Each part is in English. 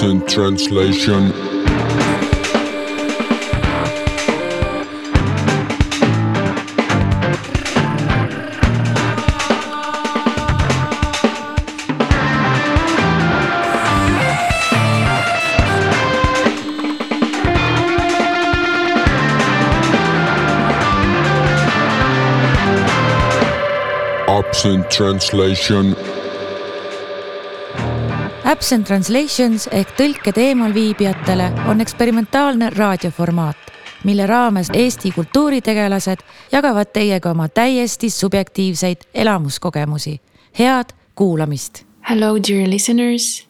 Absent translation. Absent translation. Absent Translations ehk tõlke teemal viibijatele on eksperimentaalne raadioformaat, mille raames Eesti kultuuritegelased jagavad teiega oma täiesti subjektiivseid elamuskogemusi. head kuulamist. Hello, dear listeners.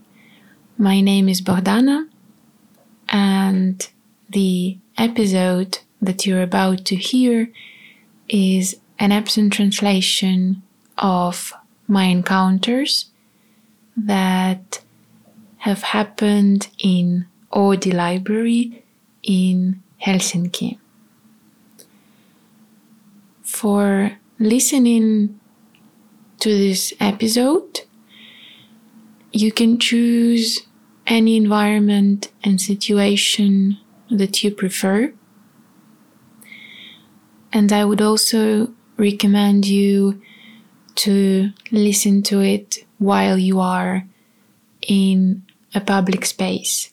My name is Bogdana, and the episode that you're about to hear is an absent translation of my encounters that have happened in Oodi Library in Helsinki. For listening to this episode, you can choose any environment and situation that you prefer. And I would also recommend you to listen to it while you are in a public space,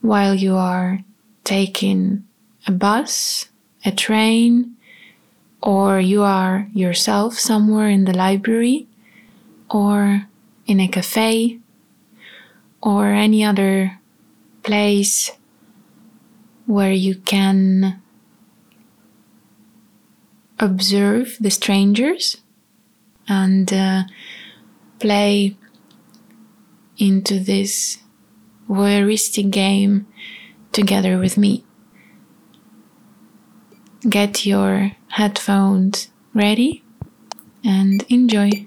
while you are taking a bus, a train, or you are yourself somewhere in the library, or in a cafe, or any other place where you can observe the strangers and uh, play into this voyeuristic game together with me. Get your headphones ready and enjoy.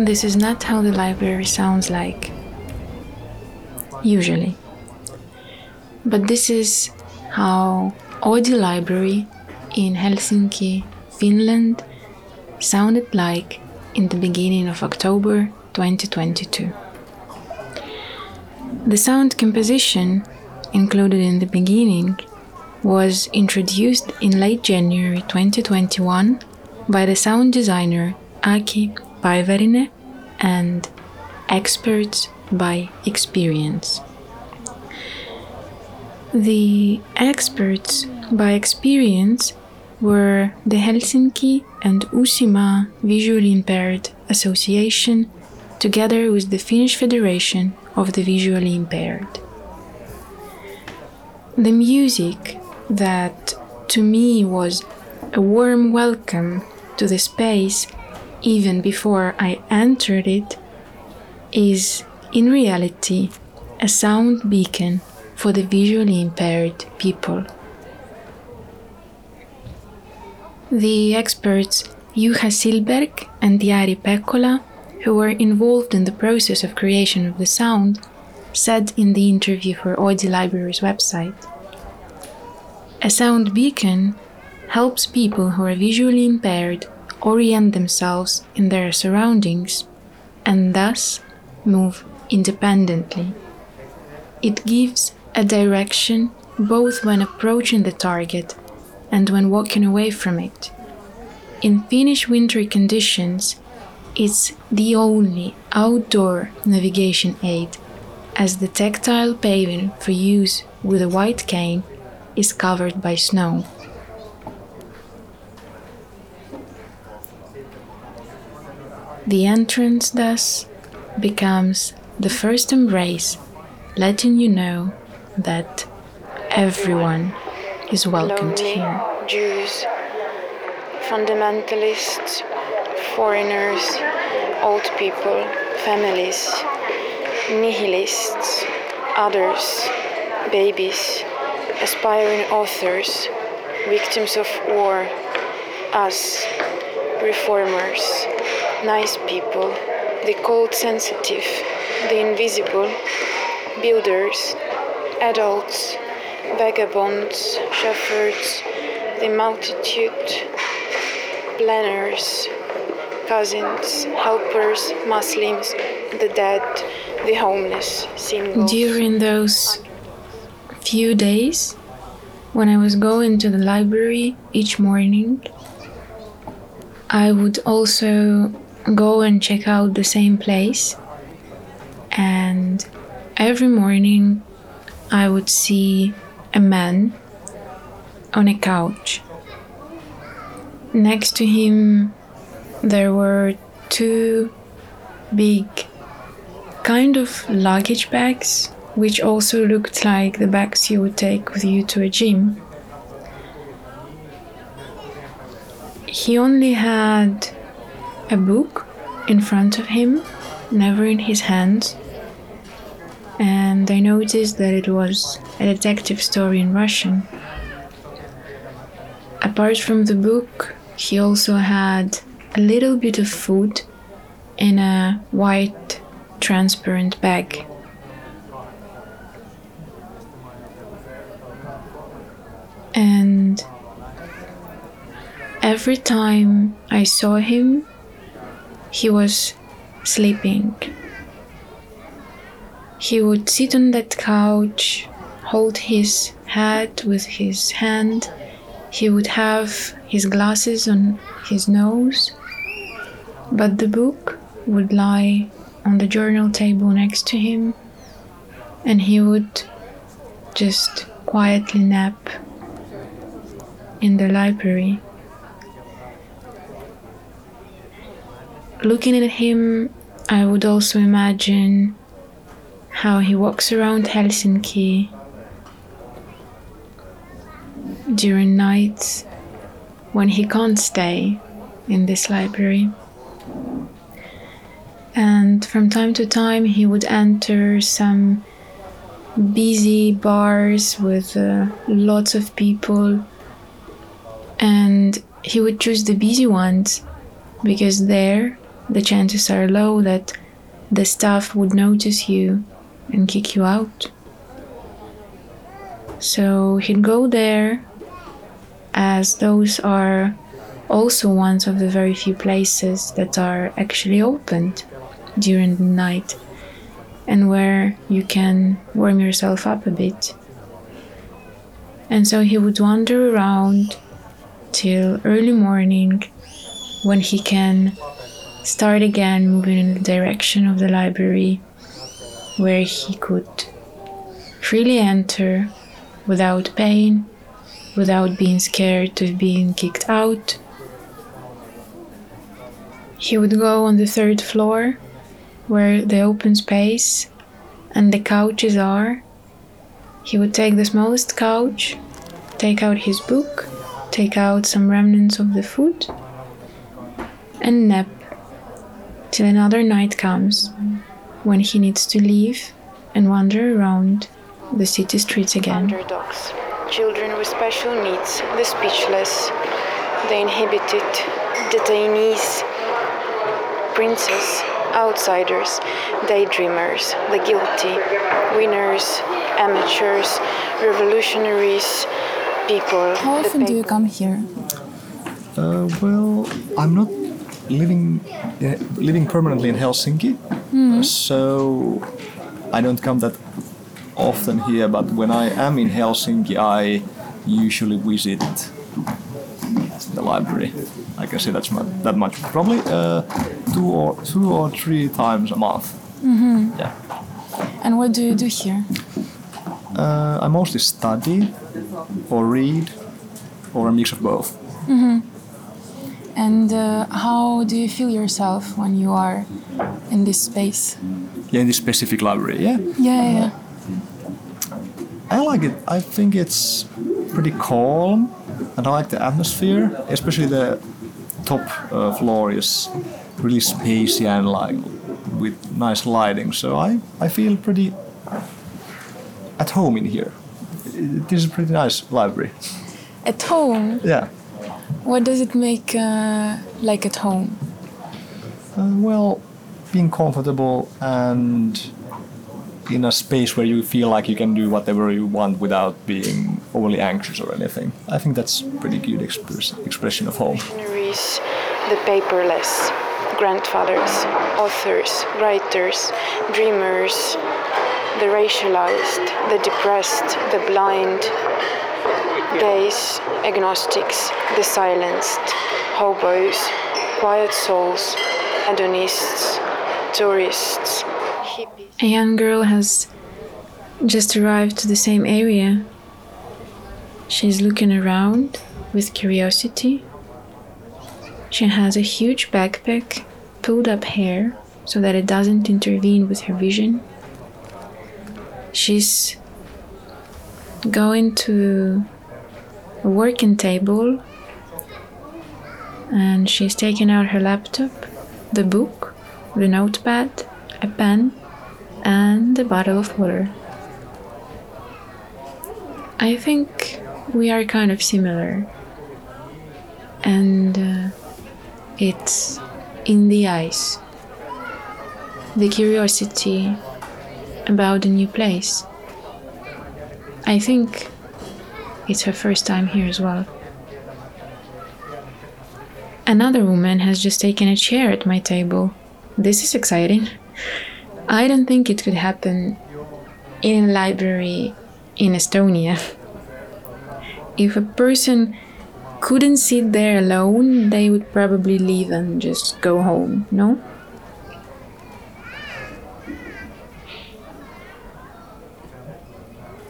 This is not how the library sounds like, usually. But this is how Oodi Library in Helsinki, Finland, sounded like in the beginning of October 2022. The sound composition included in the beginning was introduced in late January 2021 by the sound designer Aki Päivärinne and experts by experience. The experts by experience were the Helsinki and Uusimaa Visually Impaired Association, together with the Finnish Federation of the Visually Impaired. The music that to me was a warm welcome to the space even before I entered it, is in reality a sound beacon for the visually impaired people. The experts Juha Silberg and Jari Pekkola, who were involved in the process of creation of the sound, said in the interview for Oodi Library's website. A sound beacon helps people who are visually impaired orient themselves in their surroundings and thus move independently. It gives a direction both when approaching the target and when walking away from it. In Finnish wintry conditions, it's the only outdoor navigation aid, as the tactile paving for use with a white cane is covered by snow. The entrance thus becomes the first embrace, letting you know that everyone is welcomed lonely here. Jews, fundamentalists, foreigners, old people, families, nihilists, others, babies, aspiring authors, victims of war, us, reformers, nice people, the cold sensitive, the invisible, builders, adults, vagabonds, shepherds, the multitude, planners, cousins, helpers, Muslims, the dead, the homeless, singles. During those few days, when I was going to the library each morning, I would also go and check out the same place. And every morning, I would see a man on a couch. Next to him, there were two big kind of luggage bags, which also looked like the bags you would take with you to a gym. He only had a book in front of him, never in his hands. And I noticed that it was a detective story in Russian. Apart from the book, he also had a little bit of food in a white transparent bag. And every time I saw him, he was sleeping. He would sit on that couch, hold his head with his hand. He would have his glasses on his nose, but the book would lie on the journal table next to him, and he would just quietly nap in the library. Looking at him, I would also imagine how he walks around Helsinki during nights when he can't stay in this library. And from time to time, he would enter some busy bars with uh, lots of people, and he would choose the busy ones because there the chances are low that the staff would notice you and kick you out. So he'd go there, as those are also ones of the very few places that are actually opened during the night and where you can warm yourself up a bit. And so he would wander around till early morning when he can start again moving in the direction of the library where he could freely enter without pain, without being scared of being kicked out. He would go on the third floor where the open space and the couches are. He would take the smallest couch, take out his book, take out some remnants of the food, and nap till another night comes when he needs to leave and wander around the city streets again. underdogs, children with special needs, the speechless, the inhibited, detainees, princes, outsiders, daydreamers, the guilty, winners, amateurs, revolutionaries, people. How often do you come here? Uh, well, I'm not living uh, living permanently in Helsinki, so I don't come that often here. But when I am in Helsinki, I usually visit the library. I can say that's mu- that much. Probably uh, two or two or three times a month. Yeah. And what do you do here? Uh, I mostly study or read, or a mix of both. And uh, how do you feel yourself when you are in this space? Yeah, in this specific library, yeah. Yeah, yeah. I like it. I think it's pretty calm, and I like the atmosphere, especially the top uh, floor is really spacey and like with nice lighting. So I, I feel pretty at home in here. It is a pretty nice library. At home, Yeah. What does it make uh, like at home? Uh, well, being comfortable and in a space where you feel like you can do whatever you want without being overly anxious or anything. I think that's pretty good express, expression of home. Visionaries, the paperless, grandfathers, authors, writers, dreamers, the racialized, the depressed, the blind, gays, agnostics, the silenced, hobos, quiet souls, hedonists, tourists, hippies. A young girl has just arrived to the same area. She's looking around with curiosity. She has a huge backpack, pulled up hair so that it doesn't intervene with her vision. She's going to a working table and she's taking out her laptop, the book, the notepad, a pen, and a bottle of water. I think we are kind of similar, and uh, it's in the eyes the curiosity about a new place. I think it's her first time here as well. Another woman has just taken a chair at my table. This is exciting. I don't think it could happen in a library in Estonia. If a person couldn't sit there alone, they would probably leave and just go home, no?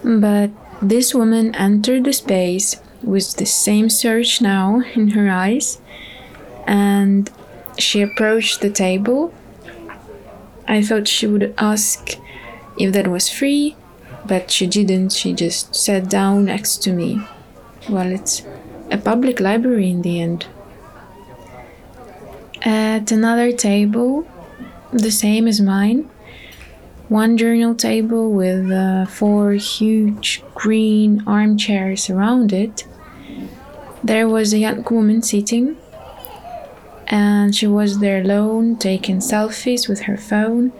But this woman entered the space with the same search now in her eyes and she approached the table. I thought she would ask if that was free, but she didn't. She just sat down next to me. Well, it's a public library in the end. At another table, the same as mine, one journal table with uh, four huge green armchairs around it, there was a young woman sitting and she was there alone taking selfies with her phone.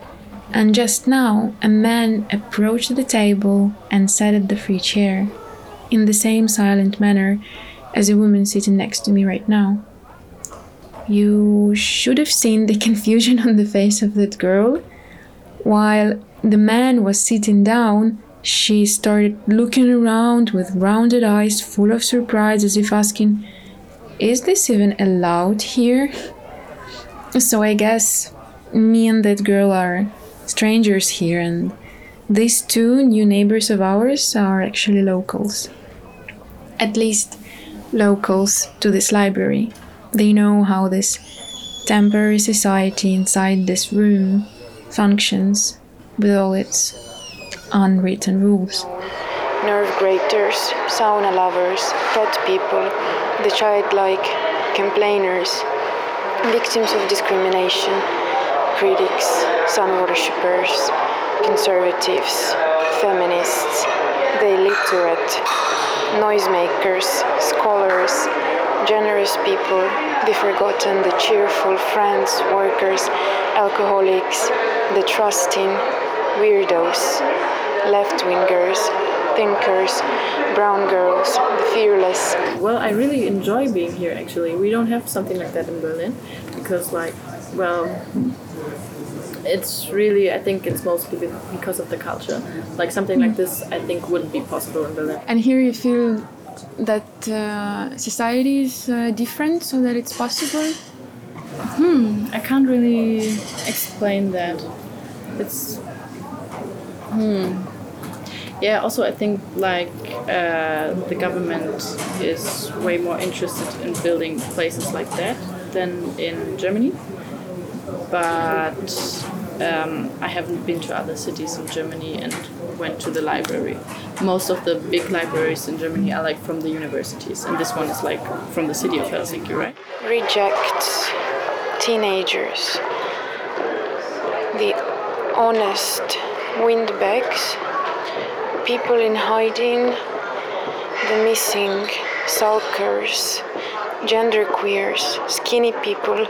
And just now, a man approached the table and sat at the free chair, in the same silent manner as a woman sitting next to me right now. You should have seen the confusion on the face of that girl. While the man was sitting down, she started looking around with rounded eyes full of surprise, as if asking, is this even allowed here? So I guess me and that girl are strangers here, and these two new neighbors of ours are actually locals. At least locals to this library. They know how this temporary society inside this room functions with all its unwritten rules. nerve graters, sauna lovers, pet people, the childlike complainers, victims of discrimination, critics, sun worshippers, conservatives, feminists, the illiterate, noisemakers, scholars, generous people, the forgotten, the cheerful, friends, workers, alcoholics, the trusting, weirdos, left wingers, thinkers, brown girls, the fearless, Well, I really enjoy being here actually. We don't have something like that in Berlin because, like, well, it's really, I think it's mostly because of the culture. Like, something like this, I think, wouldn't be possible in Berlin. And here you feel that uh, society is uh, different so that it's possible. I can't really explain that. It's. Hmm. yeah, also I think like uh, the government is way more interested in building places like that than in Germany. But um, I haven't been to other cities in Germany and went to the library. Most of the big libraries in Germany are like from the universities, and this one is like from the city of Helsinki, right? rejects teenagers, the honest windbags, people in hiding, the missing sulkers, genderqueers, skinny people,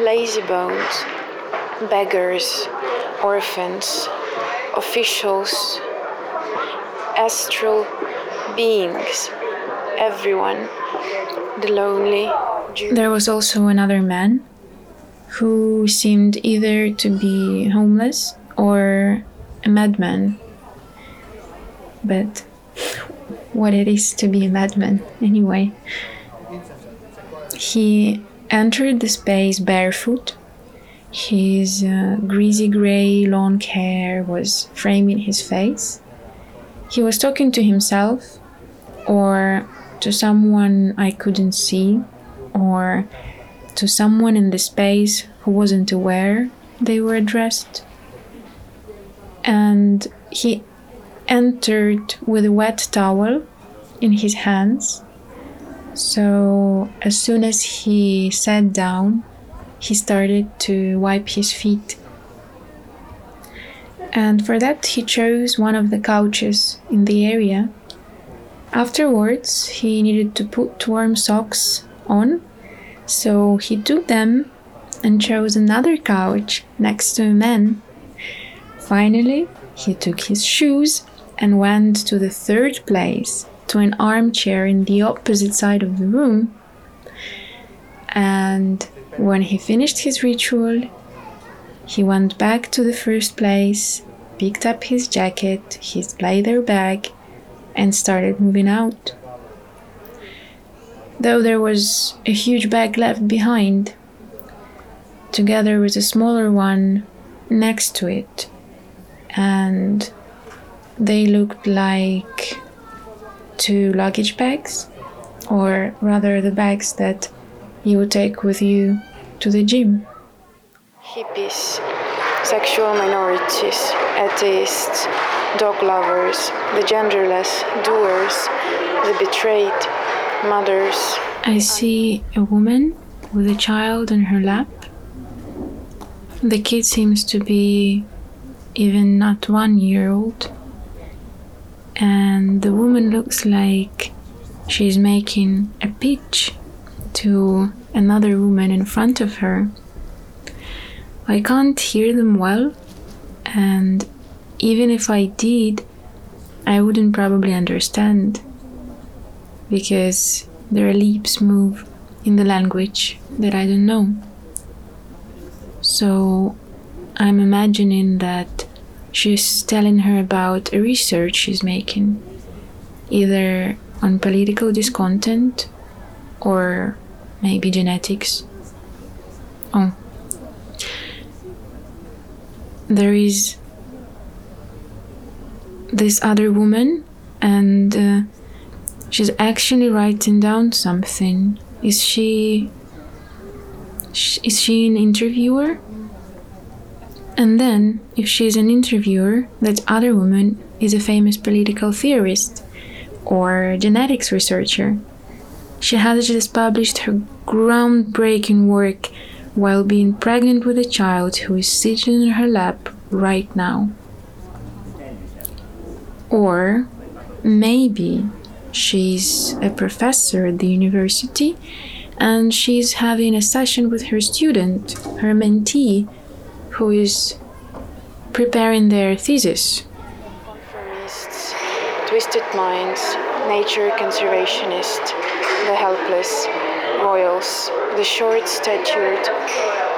lazy bones, beggars, orphans, officials, astral beings, everyone, the lonely. There was also another man who seemed either to be homeless or a madman. But what it is to be a madman, anyway. He entered the space barefoot. His uh, greasy gray long hair was framing his face. He was talking to himself or to someone I couldn't see or to someone in the space who wasn't aware they were addressed. And he entered with a wet towel in his hands. So as soon as he sat down, he started to wipe his feet. And for that, he chose one of the couches in the area. Afterwards, he needed to put warm socks on, so he took them and chose another couch next to a man. Finally, he took his shoes and went to the third place, to an armchair in the opposite side of the room. And when he finished his ritual, he went back to the first place, picked up his jacket, his leather bag, and started moving out. Though there was a huge bag left behind, together with a smaller one next to it, and they looked like two luggage bags, or rather the bags that you would take with you to the gym. hippies, sexual minorities, atheists, dog lovers, the genderless, doers, the betrayed, mothers. I see a woman with a child on her lap. The kid seems to be even not one year old. And the woman looks like she's making a pitch to another woman in front of her. I can't hear them well, and even if I did, I wouldn't probably understand because their lips move in the language that I don't know. So I'm imagining that she's telling her about a research she's making, either on political discontent or maybe genetics. Oh. There is this other woman, and uh, she's actually writing down something. Is she. Is she an interviewer? And then, if she's an interviewer, that other woman is a famous political theorist or genetics researcher. She has just published her groundbreaking work while being pregnant with a child who is sitting in her lap right now. Or maybe she's a professor at the university and she's having a session with her student, her mentee, who is preparing their thesis. Conformists, twisted minds, nature conservationists, the helpless, royals, the short statured,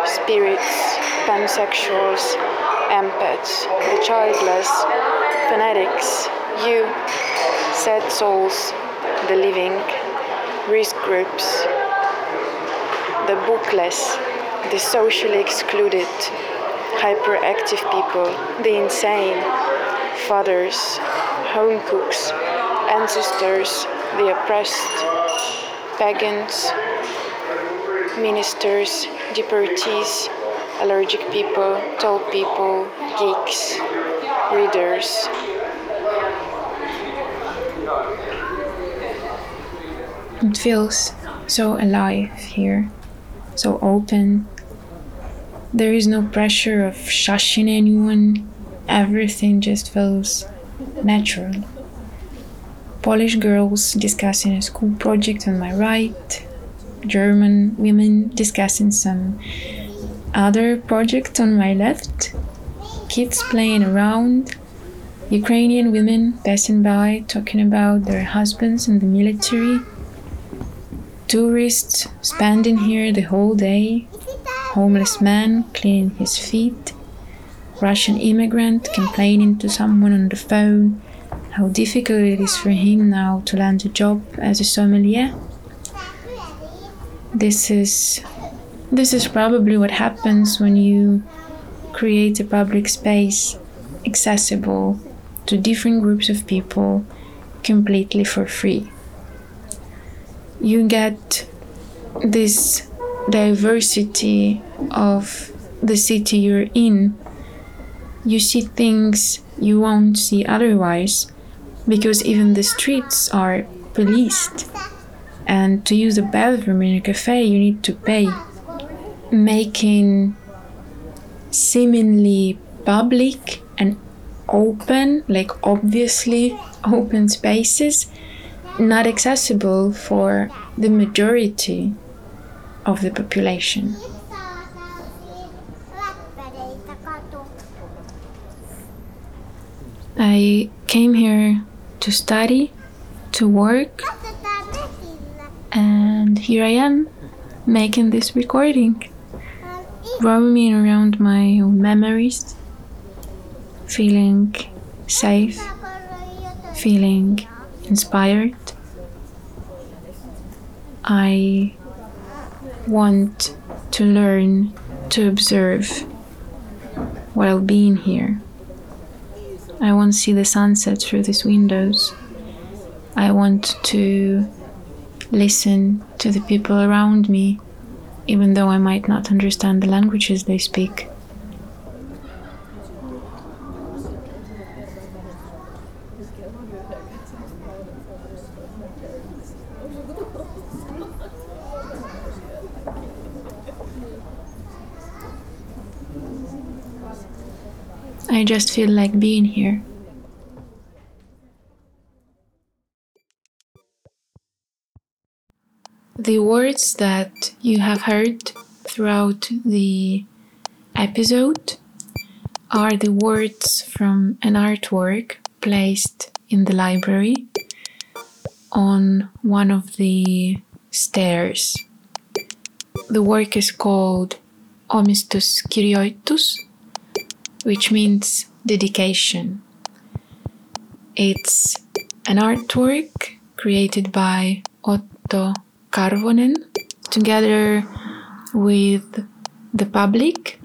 spirits, pansexuals, empaths, the childless, fanatics, you, sad souls, the living, risk groups, the bookless, the socially excluded, hyperactive people, the insane, fathers, home cooks, ancestors, the oppressed, pagans, ministers, deportees, allergic people, tall people, geeks, readers. It feels so alive here, so open. There is no pressure of shushing anyone, everything just feels natural. Polish girls discussing a school project on my right, German women discussing some other project on my left, kids playing around, Ukrainian women passing by talking about their husbands in the military, tourists spending here the whole day, homeless man cleaning his feet, Russian immigrant complaining to someone on the phone how difficult it is for him now to land a job as a sommelier. This is this is probably what happens when you create a public space accessible to different groups of people completely for free. You get this diversity of the city you're in. You see things you won't see otherwise because even the streets are policed. And to use a bathroom in a cafe, you need to pay making seemingly public and open, like obviously open spaces, not accessible for the majority of the population. I came here to study, to work, and here I am making this recording roaming around my own memories, feeling safe, feeling inspired. I want to learn to observe while being here. I want to see the sunset through these windows. I want to listen to the people around me even though I might not understand the languages they speak. I just feel like being here. The words that you have heard throughout the episode are the words from an artwork placed in the library on one of the stairs. The work is called Omistuskirjoitus, which means dedication. It's an artwork created by Otto Karvonen together with the public.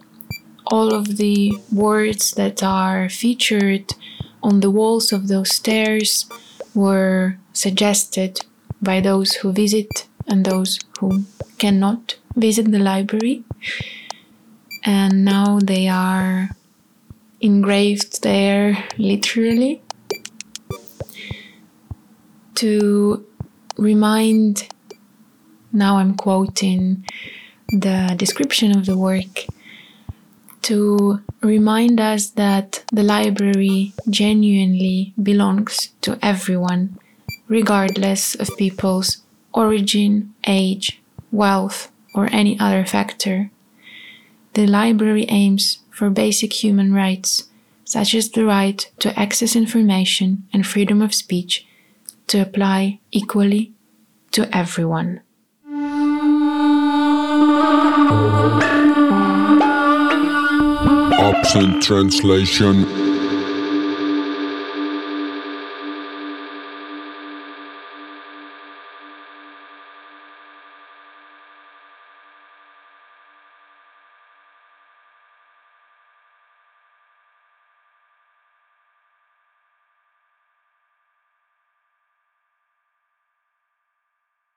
All of the words that are featured on the walls of those stairs were suggested by those who visit and those who cannot visit the library. And now they are engraved there literally to remind now I'm quoting the description of the work to remind us that the library genuinely belongs to everyone, regardless of people's origin, age, wealth, or any other factor. The library aims for basic human rights, such as the right to access information and freedom of speech, to apply equally to everyone. Absent translation